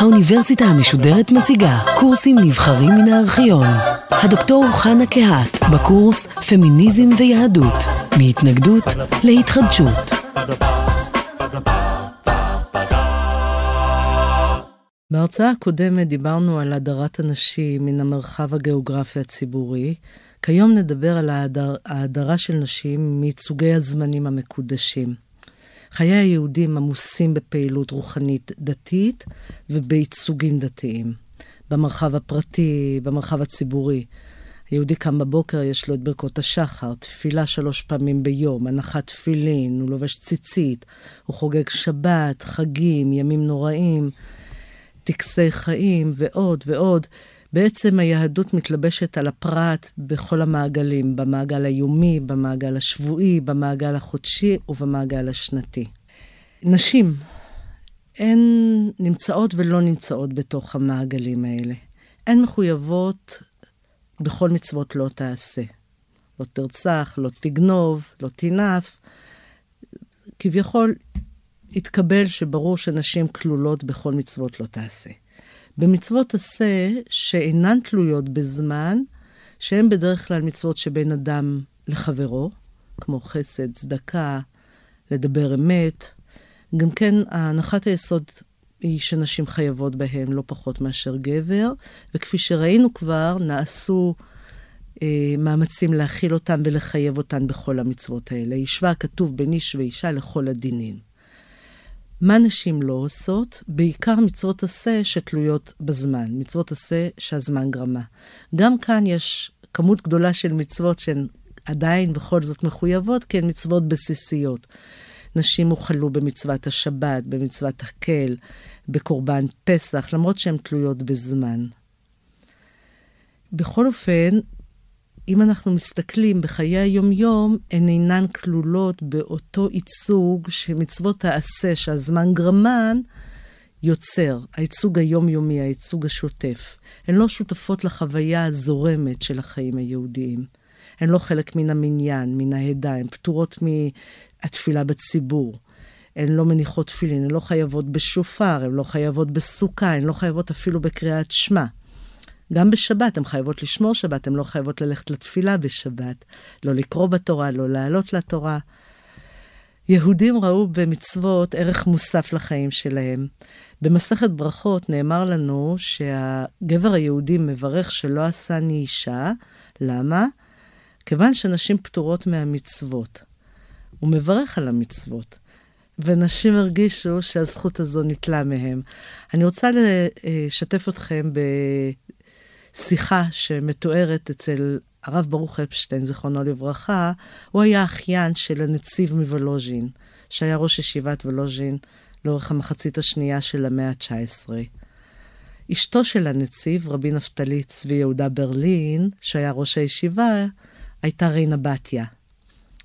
האוניברסיטה המשודרת מציגה קורסים נבחרים מן הארכיון. הדוקטור חנה קהת בקורס פמיניזם ויהדות, מהתנגדות להתחדשות. בהרצאה הקודמת דיברנו על הדרת הנשים מן המרחב הגיאוגרפי הציבורי. כיום נדבר על ההדר, ההדרה של נשים מייצוגי הזמנים המקודשים. חיי היהודים עמוסים בפעילות רוחנית דתית ובייצוגים דתיים. במרחב הפרטי, במרחב הציבורי. היהודי קם בבוקר, יש לו את ברכות השחר, תפילה שלוש פעמים ביום, הנחת תפילין, הוא לובש ציצית, הוא חוגג שבת, חגים, ימים נוראים, טקסי חיים ועוד ועוד. בעצם היהדות מתלבשת על הפרט בכל המעגלים, במעגל היומי, במעגל השבועי, במעגל החודשי ובמעגל השנתי. נשים, הן נמצאות ולא נמצאות בתוך המעגלים האלה. הן מחויבות בכל מצוות לא תעשה. לא תרצח, לא תגנוב, לא תנאף. כביכול התקבל שברור שנשים כלולות בכל מצוות לא תעשה. במצוות עשה שאינן תלויות בזמן, שהן בדרך כלל מצוות שבין אדם לחברו, כמו חסד, צדקה, לדבר אמת. גם כן, הנחת היסוד היא שנשים חייבות בהן לא פחות מאשר גבר, וכפי שראינו כבר, נעשו אה, מאמצים להכיל אותן ולחייב אותן בכל המצוות האלה. השווה כתוב בין איש ואישה לכל הדינים. מה נשים לא עושות? בעיקר מצוות עשה שתלויות בזמן, מצוות עשה שהזמן גרמה. גם כאן יש כמות גדולה של מצוות שהן עדיין בכל זאת מחויבות, כי הן מצוות בסיסיות. נשים הוכלו במצוות השבת, במצוות הקל, בקורבן פסח, למרות שהן תלויות בזמן. בכל אופן, אם אנחנו מסתכלים בחיי היומיום, הן אינן כלולות באותו ייצוג שמצוות העשה שהזמן גרמן יוצר, הייצוג היומיומי, הייצוג השוטף. הן לא שותפות לחוויה הזורמת של החיים היהודיים. הן לא חלק מן המניין, מן העדה, הן פטורות מהתפילה בציבור. הן לא מניחות תפילין, הן לא חייבות בשופר, הן לא חייבות בסוכה, הן לא חייבות אפילו בקריאת שמע. גם בשבת הן חייבות לשמור שבת, הן לא חייבות ללכת לתפילה בשבת, לא לקרוא בתורה, לא לעלות לתורה. יהודים ראו במצוות ערך מוסף לחיים שלהם. במסכת ברכות נאמר לנו שהגבר היהודי מברך שלא עשני אישה. למה? כיוון שנשים פטורות מהמצוות. הוא מברך על המצוות. ונשים הרגישו שהזכות הזו ניטלה מהם. אני רוצה לשתף אתכם שיחה שמתוארת אצל הרב ברוך אפשטיין, זיכרונו לברכה, הוא היה אחיין של הנציב מוולוז'ין, שהיה ראש ישיבת וולוז'ין לאורך המחצית השנייה של המאה ה-19. אשתו של הנציב, רבי נפתלי צבי יהודה ברלין, שהיה ראש הישיבה, הייתה רינה בתיה.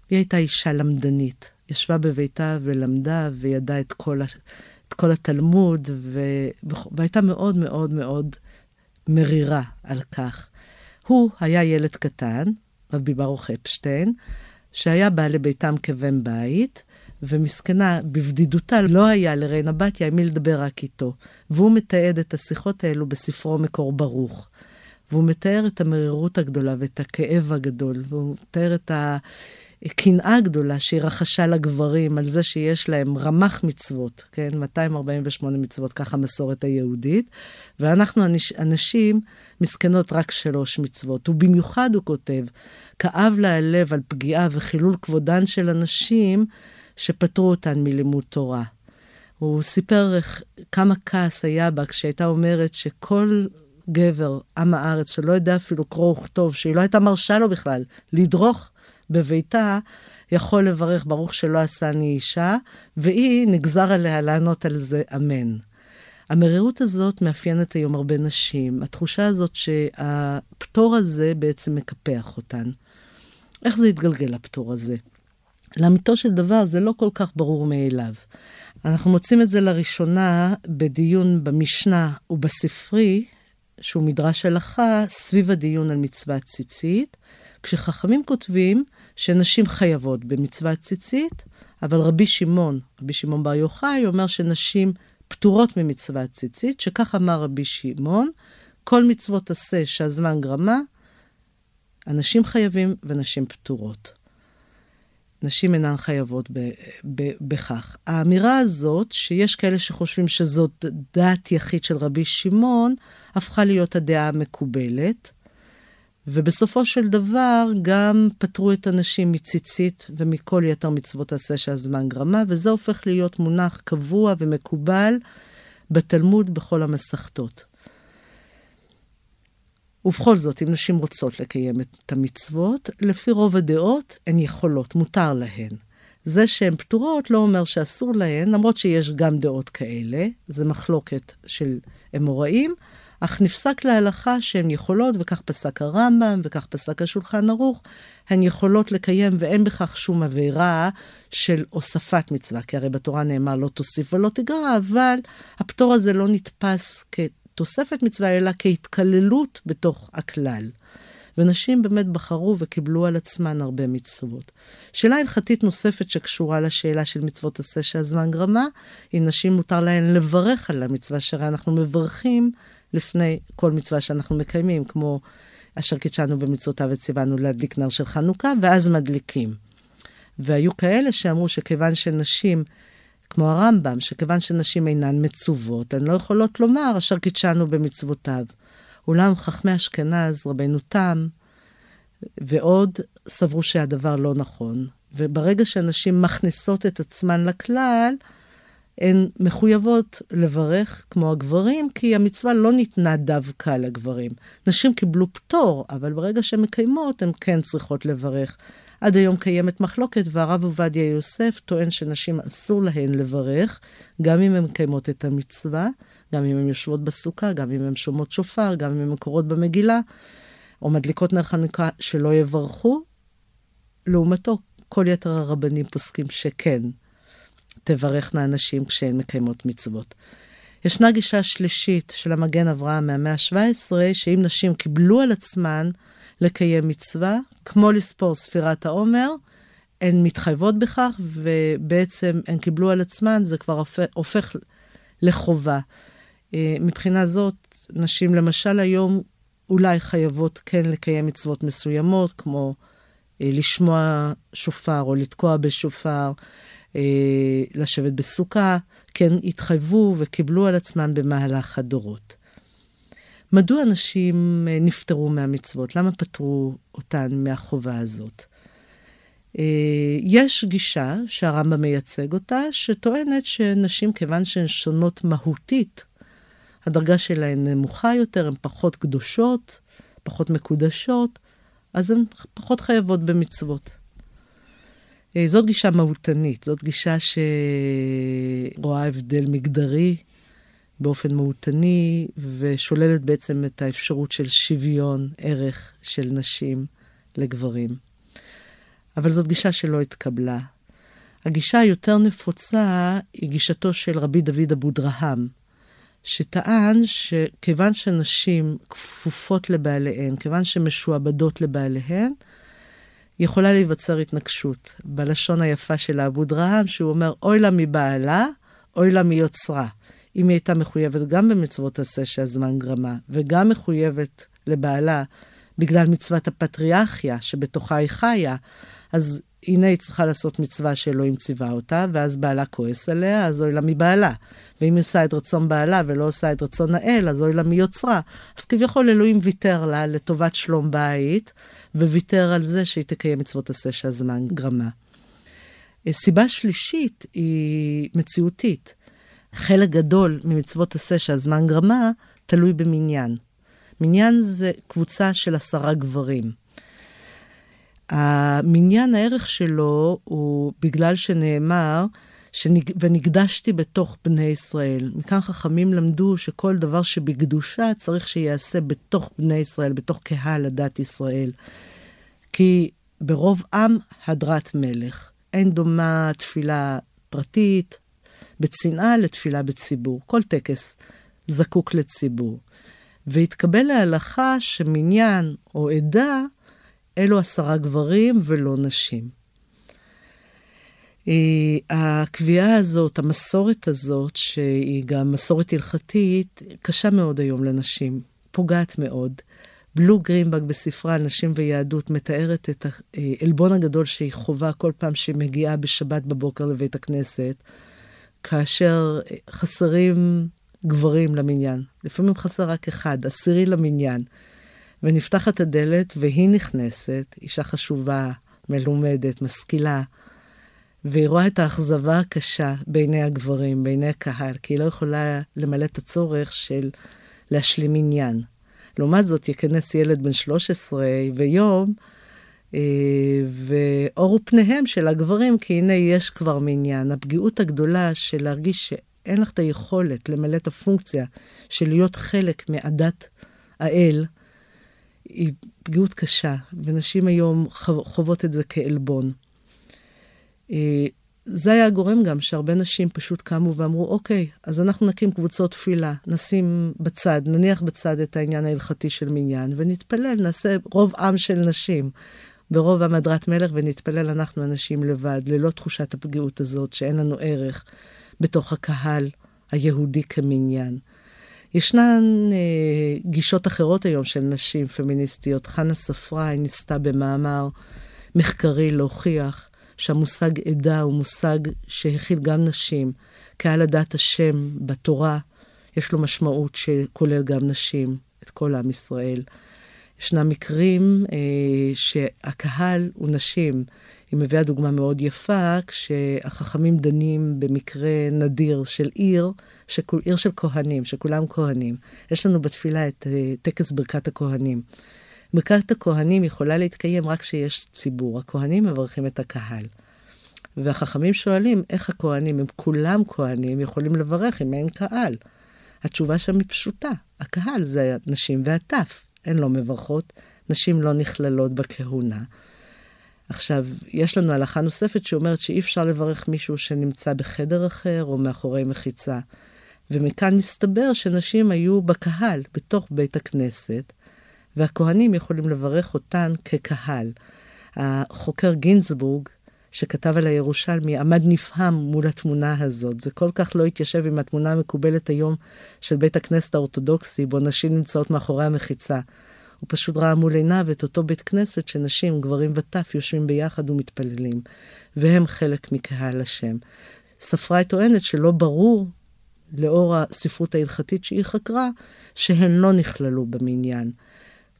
היא הייתה אישה למדנית. ישבה בביתה ולמדה וידעה את כל. את כל התלמוד, ו... והייתה מאוד מאוד מאוד מרירה על כך. הוא היה ילד קטן, רבי ברוך אפשטיין, שהיה בא לביתם כבן בית, ומסכנה, בבדידותה לא היה לריינה בתיה עם מי לדבר רק איתו. והוא מתעד את השיחות האלו בספרו מקור ברוך. והוא מתאר את המרירות הגדולה ואת הכאב הגדול, והוא מתאר את ה... קנאה גדולה שהיא רכשה לגברים על זה שיש להם רמ"ח מצוות, כן? 248 מצוות, ככה המסורת היהודית, ואנחנו הנשים מסכנות רק שלוש מצוות. ובמיוחד, הוא כותב, כאב לה הלב על פגיעה וחילול כבודן של הנשים שפטרו אותן מלימוד תורה. הוא סיפר כמה כעס היה בה כשהייתה אומרת שכל גבר, עם הארץ, שלא יודע אפילו קרוא וכתוב, שהיא לא הייתה מרשה לו בכלל לדרוך בביתה, יכול לברך ברוך שלא עשני אישה, והיא נגזר עליה לענות על זה אמן. המרירות הזאת מאפיינת היום הרבה נשים. התחושה הזאת שהפטור הזה בעצם מקפח אותן. איך זה התגלגל, הפטור הזה? לאמיתו של דבר זה לא כל כך ברור מאליו. אנחנו מוצאים את זה לראשונה בדיון במשנה ובספרי, שהוא מדרש הלכה, סביב הדיון על מצוות ציצית, כשחכמים כותבים שנשים חייבות במצוות ציצית, אבל רבי שמעון, רבי שמעון בר יוחאי, אומר שנשים פטורות ממצוות ציצית, שכך אמר רבי שמעון, כל מצוות עשה שהזמן גרמה, אנשים חייבים ונשים פטורות. נשים אינן חייבות ב, ב, בכך. האמירה הזאת, שיש כאלה שחושבים שזאת דעת יחיד של רבי שמעון, הפכה להיות הדעה המקובלת. ובסופו של דבר גם פטרו את הנשים מציצית ומכל יתר מצוות עשה שהזמן גרמה, וזה הופך להיות מונח קבוע ומקובל בתלמוד בכל המסכתות. ובכל זאת, אם נשים רוצות לקיים את המצוות, לפי רוב הדעות הן יכולות, מותר להן. זה שהן פטורות לא אומר שאסור להן, למרות שיש גם דעות כאלה, זה מחלוקת של אמוראים, אך נפסק להלכה שהן יכולות, וכך פסק הרמב"ם, וכך פסק השולחן ערוך, הן יכולות לקיים ואין בכך שום עבירה של הוספת מצווה, כי הרי בתורה נאמר לא תוסיף ולא תגרע, אבל הפטור הזה לא נתפס כתוספת מצווה, אלא כהתקללות בתוך הכלל. ונשים באמת בחרו וקיבלו על עצמן הרבה מצוות. שאלה הלכתית נוספת שקשורה לשאלה של מצוות עשה שהזמן גרמה, אם נשים מותר להן לברך על המצווה, שהרי אנחנו מברכים לפני כל מצווה שאנחנו מקיימים, כמו אשר קידשנו במצוותיו וציוונו להדליק נר של חנוכה, ואז מדליקים. והיו כאלה שאמרו שכיוון שנשים, כמו הרמב"ם, שכיוון שנשים אינן מצוות, הן לא יכולות לומר אשר קידשנו במצוותיו. אולם חכמי אשכנז, רבנו תם, ועוד סברו שהדבר לא נכון. וברגע שנשים מכניסות את עצמן לכלל, הן מחויבות לברך כמו הגברים, כי המצווה לא ניתנה דווקא לגברים. נשים קיבלו פטור, אבל ברגע שהן מקיימות, הן כן צריכות לברך. עד היום קיימת מחלוקת, והרב עובדיה יוסף טוען שנשים אסור להן לברך, גם אם הן מקיימות את המצווה, גם אם הן יושבות בסוכה, גם אם הן שומעות שופר, גם אם הן קוראות במגילה, או מדליקות נר חנוכה, שלא יברכו. לעומתו, כל יתר הרבנים פוסקים שכן, תברכנה הנשים כשהן מקיימות מצוות. ישנה גישה שלישית של המגן אברהם מהמאה ה-17, שאם נשים קיבלו על עצמן לקיים מצווה, כמו לספור ספירת העומר, הן מתחייבות בכך, ובעצם הן קיבלו על עצמן, זה כבר הופך לחובה. אה, מבחינה זאת, נשים למשל היום אולי חייבות כן לקיים מצוות מסוימות, כמו אה, לשמוע שופר או לתקוע בשופר, לשבת בסוכה, כן התחייבו וקיבלו על עצמם במהלך הדורות. מדוע נשים אה, נפטרו מהמצוות? למה פטרו אותן מהחובה הזאת? אה, יש גישה שהרמב"ם מייצג אותה, שטוענת שנשים, כיוון שהן שונות מהותית, הדרגה שלהן נמוכה יותר, הן פחות קדושות, פחות מקודשות, אז הן פחות חייבות במצוות. אה, זאת גישה מהותנית, זאת גישה שרואה הבדל מגדרי באופן מהותני, ושוללת בעצם את האפשרות של שוויון ערך של נשים לגברים. אבל זאת גישה שלא התקבלה. הגישה היותר נפוצה היא גישתו של רבי דוד אבודרהם, שטען שכיוון שנשים כפופות לבעליהן, כיוון שמשועבדות לבעליהן, יכולה להיווצר התנגשות. בלשון היפה של האבו דרהם, שהוא אומר, אוי לה מבעלה, אוי לה מיוצרה. אם היא הייתה מחויבת גם במצוות עשה שהזמן גרמה, וגם מחויבת לבעלה בגלל מצוות הפטריארכיה שבתוכה היא חיה, אז הנה היא צריכה לעשות מצווה שאלוהים ציווה אותה, ואז בעלה כועס עליה, אז אוי לה מבעלה. ואם היא עושה את רצון בעלה ולא עושה את רצון האל, אז אוי לה מיוצרה. אז כביכול אלוהים ויתר לה לטובת שלום בית, וויתר על זה שהיא תקיים מצוות עשה שהזמן גרמה. סיבה שלישית היא מציאותית. חלק גדול ממצוות עשה שהזמן גרמה תלוי במניין. מניין זה קבוצה של עשרה גברים. המניין, הערך שלו הוא בגלל שנאמר, שנג... ונקדשתי בתוך בני ישראל. מכאן חכמים למדו שכל דבר שבקדושה צריך שייעשה בתוך בני ישראל, בתוך קהל הדת ישראל. כי ברוב עם הדרת מלך. אין דומה תפילה פרטית בצנעה לתפילה בציבור. כל טקס זקוק לציבור. והתקבל להלכה שמניין או עדה אלו עשרה גברים ולא נשים. הקביעה הזאת, המסורת הזאת, שהיא גם מסורת הלכתית, קשה מאוד היום לנשים, פוגעת מאוד. בלו גרינבק בספרה נשים ויהדות מתארת את העלבון הגדול שהיא חווה כל פעם שהיא מגיעה בשבת בבוקר לבית הכנסת, כאשר חסרים גברים למניין. לפעמים חסר רק אחד, עשירי למניין. ונפתחת הדלת והיא נכנסת, אישה חשובה, מלומדת, משכילה, והיא רואה את האכזבה הקשה בעיני הגברים, בעיני הקהל, כי היא לא יכולה למלא את הצורך של להשלים עניין. לעומת זאת, ייכנס ילד בן 13 ויום, אה, ואורו פניהם של הגברים, כי הנה יש כבר מניין. הפגיעות הגדולה של להרגיש שאין לך את היכולת למלא את הפונקציה של להיות חלק מעדת האל, היא פגיעות קשה, ונשים היום חוות את זה כעלבון. אה, זה היה הגורם גם שהרבה נשים פשוט קמו ואמרו, אוקיי, אז אנחנו נקים קבוצות תפילה, נשים בצד, נניח בצד את העניין ההלכתי של מניין, ונתפלל, נעשה רוב עם של נשים, ברוב עם הדרת מלך, ונתפלל אנחנו הנשים לבד, ללא תחושת הפגיעות הזאת, שאין לנו ערך בתוך הקהל היהודי כמניין. ישנן אה, גישות אחרות היום של נשים פמיניסטיות. חנה ספראי ניסתה במאמר מחקרי להוכיח שהמושג עדה הוא מושג שהכיל גם נשים. קהל הדת השם בתורה, יש לו משמעות שכולל גם נשים, את כל עם ישראל. ישנם מקרים אה, שהקהל הוא נשים. היא מביאה דוגמה מאוד יפה, כשהחכמים דנים במקרה נדיר של עיר, שכול, עיר של כהנים, שכולם כהנים. יש לנו בתפילה את אה, טקס ברכת הכהנים. ברכת הכהנים יכולה להתקיים רק כשיש ציבור. הכהנים מברכים את הקהל. והחכמים שואלים, איך הכהנים, הם כולם כהנים, יכולים לברך אם אין קהל? התשובה שם היא פשוטה, הקהל זה נשים והטף, הן לא מברכות, נשים לא נכללות בכהונה. עכשיו, יש לנו הלכה נוספת שאומרת שאי אפשר לברך מישהו שנמצא בחדר אחר או מאחורי מחיצה. ומכאן מסתבר שנשים היו בקהל, בתוך בית הכנסת, והכהנים יכולים לברך אותן כקהל. החוקר גינזבורג, שכתב על הירושלמי, עמד נפעם מול התמונה הזאת. זה כל כך לא התיישב עם התמונה המקובלת היום של בית הכנסת האורתודוקסי, בו נשים נמצאות מאחורי המחיצה. הוא פשוט ראה מול עיניו את אותו בית כנסת שנשים, גברים וטף, יושבים ביחד ומתפללים, והם חלק מקהל השם. ספרה טוענת שלא ברור לאור הספרות ההלכתית שהיא חקרה, שהן לא נכללו במניין.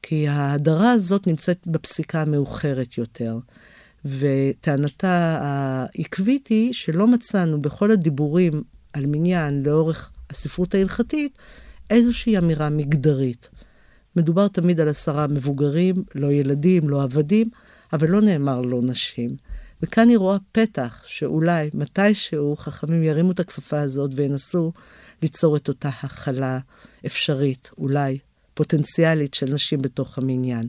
כי ההדרה הזאת נמצאת בפסיקה המאוחרת יותר. וטענתה העקבית היא שלא מצאנו בכל הדיבורים על מניין לאורך הספרות ההלכתית איזושהי אמירה מגדרית. מדובר תמיד על עשרה מבוגרים, לא ילדים, לא עבדים, אבל לא נאמר לא נשים. וכאן היא רואה פתח שאולי מתישהו חכמים ירימו את הכפפה הזאת וינסו ליצור את אותה הכלה אפשרית, אולי פוטנציאלית של נשים בתוך המניין.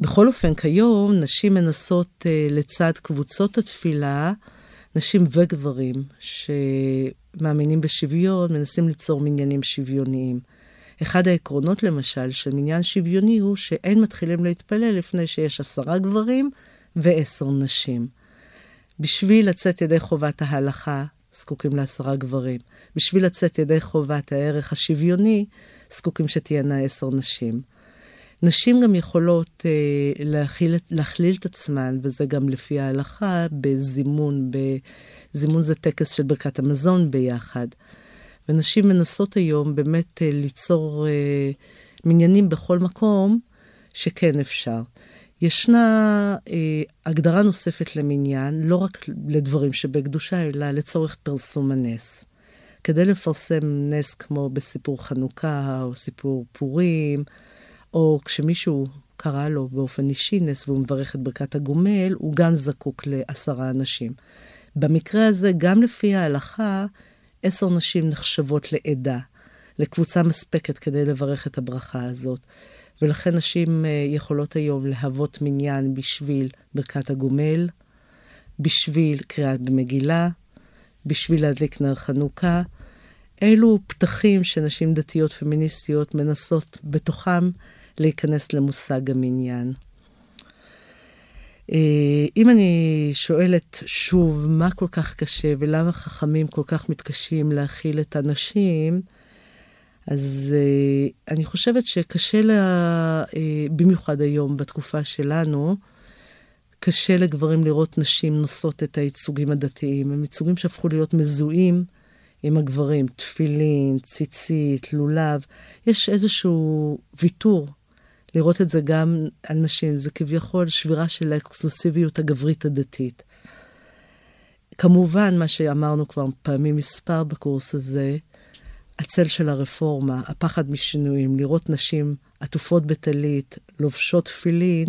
בכל אופן, כיום נשים מנסות uh, לצד קבוצות התפילה, נשים וגברים שמאמינים בשוויון, מנסים ליצור מניינים שוויוניים. אחד העקרונות, למשל, של מניין שוויוני הוא שאין מתחילים להתפלל לפני שיש עשרה גברים ועשר נשים. בשביל לצאת ידי חובת ההלכה, זקוקים לעשרה גברים. בשביל לצאת ידי חובת הערך השוויוני, זקוקים שתהיינה עשר נשים. נשים גם יכולות אה, להכיל, להכליל את עצמן, וזה גם לפי ההלכה, בזימון, בזימון זה טקס של ברכת המזון ביחד. ונשים מנסות היום באמת אה, ליצור אה, מניינים בכל מקום שכן אפשר. ישנה אה, הגדרה נוספת למניין, לא רק לדברים שבקדושה, אלא לצורך פרסום הנס. כדי לפרסם נס כמו בסיפור חנוכה או סיפור פורים, או כשמישהו קרא לו באופן אישי נס והוא מברך את ברכת הגומל, הוא גם זקוק לעשרה אנשים. במקרה הזה, גם לפי ההלכה, עשר נשים נחשבות לעדה, לקבוצה מספקת כדי לברך את הברכה הזאת. ולכן נשים אה, יכולות היום להוות מניין בשביל ברכת הגומל, בשביל קריאת במגילה, בשביל להדליק נר חנוכה. אלו פתחים שנשים דתיות פמיניסטיות מנסות בתוכם להיכנס למושג המניין. אה, אם אני שואלת שוב, מה כל כך קשה ולמה חכמים כל כך מתקשים להכיל את הנשים, אז uh, אני חושבת שקשה לה, uh, במיוחד היום, בתקופה שלנו, קשה לגברים לראות נשים נושאות את הייצוגים הדתיים. הם ייצוגים שהפכו להיות מזוהים עם הגברים, תפילין, ציצית, לולב. יש איזשהו ויתור לראות את זה גם על נשים. זה כביכול שבירה של האקסקלוסיביות הגברית הדתית. כמובן, מה שאמרנו כבר פעמים מספר בקורס הזה, הצל של הרפורמה, הפחד משינויים, לראות נשים עטופות בטלית, לובשות תפילין.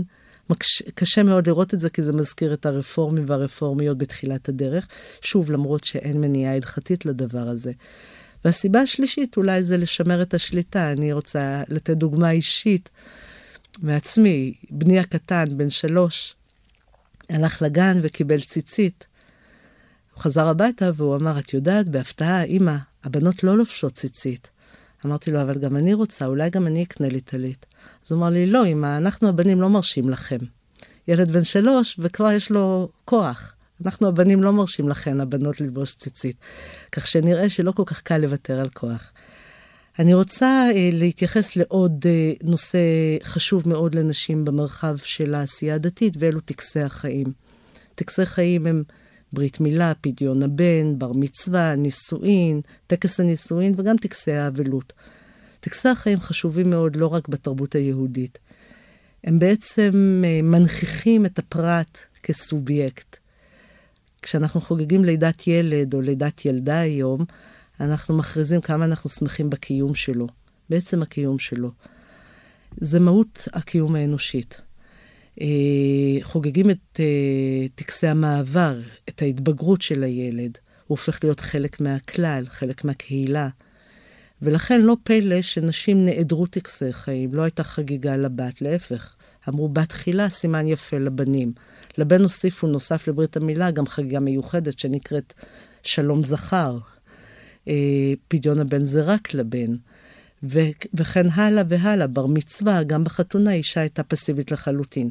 קשה מאוד לראות את זה כי זה מזכיר את הרפורמים והרפורמיות בתחילת הדרך. שוב, למרות שאין מניעה הלכתית לדבר הזה. והסיבה השלישית אולי זה לשמר את השליטה. אני רוצה לתת דוגמה אישית מעצמי. בני הקטן, בן שלוש, הלך לגן וקיבל ציצית. הוא חזר הביתה והוא אמר, את יודעת, בהפתעה, אמא, הבנות לא לובשות ציצית. אמרתי לו, אבל גם אני רוצה, אולי גם אני אקנה לי טלית. אז הוא אמר לי, לא, אמא, אנחנו הבנים לא מרשים לכם. ילד בן שלוש, וכבר יש לו כוח. אנחנו הבנים לא מרשים לכן, הבנות ללבוש ציצית. כך שנראה שלא כל כך קל לוותר על כוח. אני רוצה אה, להתייחס לעוד אה, נושא חשוב מאוד לנשים במרחב של העשייה הדתית, ואלו טקסי החיים. טקסי חיים הם ברית מילה, פדיון הבן, בר מצווה, נישואין, טקס הנישואין וגם טקסי האבלות. טקסי החיים חשובים מאוד לא רק בתרבות היהודית. הם בעצם אה, מנכיחים את הפרט כסובייקט. כשאנחנו חוגגים לידת ילד או לידת ילדה היום, אנחנו מכריזים כמה אנחנו שמחים בקיום שלו, בעצם הקיום שלו. זה מהות הקיום האנושית. אה, חוגגים את אה, טקסי המעבר, את ההתבגרות של הילד. הוא הופך להיות חלק מהכלל, חלק מהקהילה. ולכן לא פלא שנשים נעדרו טקסי חיים, לא הייתה חגיגה לבת, להפך. אמרו בת סימן יפה לבנים. לבן הוסיפו, נוסף לברית המילה, גם חגיגה מיוחדת שנקראת שלום זכר. אה, פדיון הבן זה רק לבן. ו- וכן הלאה והלאה, בר מצווה, גם בחתונה אישה הייתה פסיבית לחלוטין.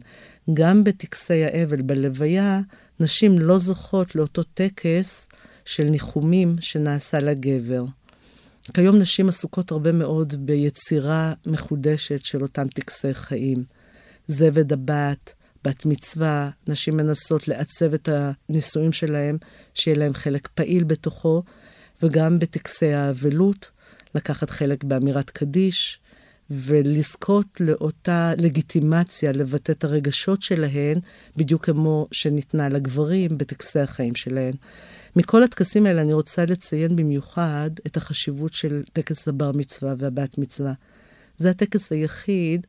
גם בטקסי האבל, בלוויה, נשים לא זוכות לאותו טקס של ניחומים שנעשה לגבר. כיום נשים עסוקות הרבה מאוד ביצירה מחודשת של אותם טקסי חיים. זבד הבת, בת מצווה, נשים מנסות לעצב את הנישואים שלהם, שיהיה להם חלק פעיל בתוכו, וגם בטקסי האבלות. לקחת חלק באמירת קדיש, ולזכות לאותה לגיטימציה לבטא את הרגשות שלהן, בדיוק כמו שניתנה לגברים בטקסי החיים שלהן. מכל הטקסים האלה אני רוצה לציין במיוחד את החשיבות של טקס הבר מצווה והבת מצווה. זה הטקס היחיד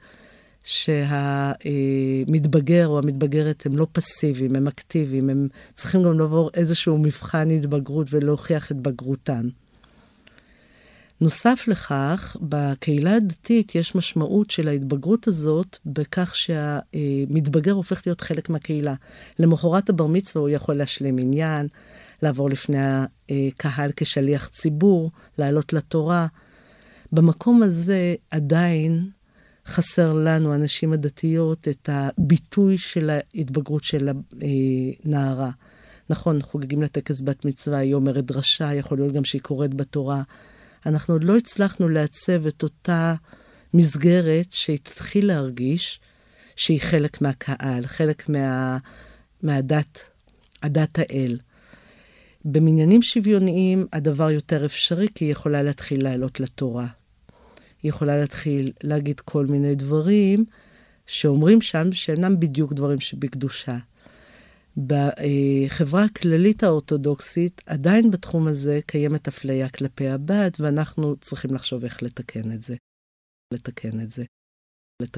שהמתבגר או המתבגרת הם לא פסיביים, הם אקטיביים, הם צריכים גם לעבור איזשהו מבחן התבגרות ולהוכיח את בגרותם. נוסף לכך, בקהילה הדתית יש משמעות של ההתבגרות הזאת בכך שהמתבגר הופך להיות חלק מהקהילה. למחרת הבר מצווה הוא יכול להשלים עניין, לעבור לפני הקהל כשליח ציבור, לעלות לתורה. במקום הזה עדיין חסר לנו, הנשים הדתיות, את הביטוי של ההתבגרות של הנערה. נכון, חוגגים לטקס בת מצווה, היא אומרת דרשה, יכול להיות גם שהיא קוראת בתורה. אנחנו עוד לא הצלחנו לעצב את אותה מסגרת שהתחיל להרגיש שהיא חלק מהקהל, חלק מה, מהדת, הדת האל. במניינים שוויוניים הדבר יותר אפשרי, כי היא יכולה להתחיל לעלות לתורה. היא יכולה להתחיל להגיד כל מיני דברים שאומרים שם שאינם בדיוק דברים שבקדושה. בחברה הכללית האורתודוקסית, עדיין בתחום הזה קיימת אפליה כלפי הבת, ואנחנו צריכים לחשוב איך לתקן את זה. לתקן את זה. לתקן.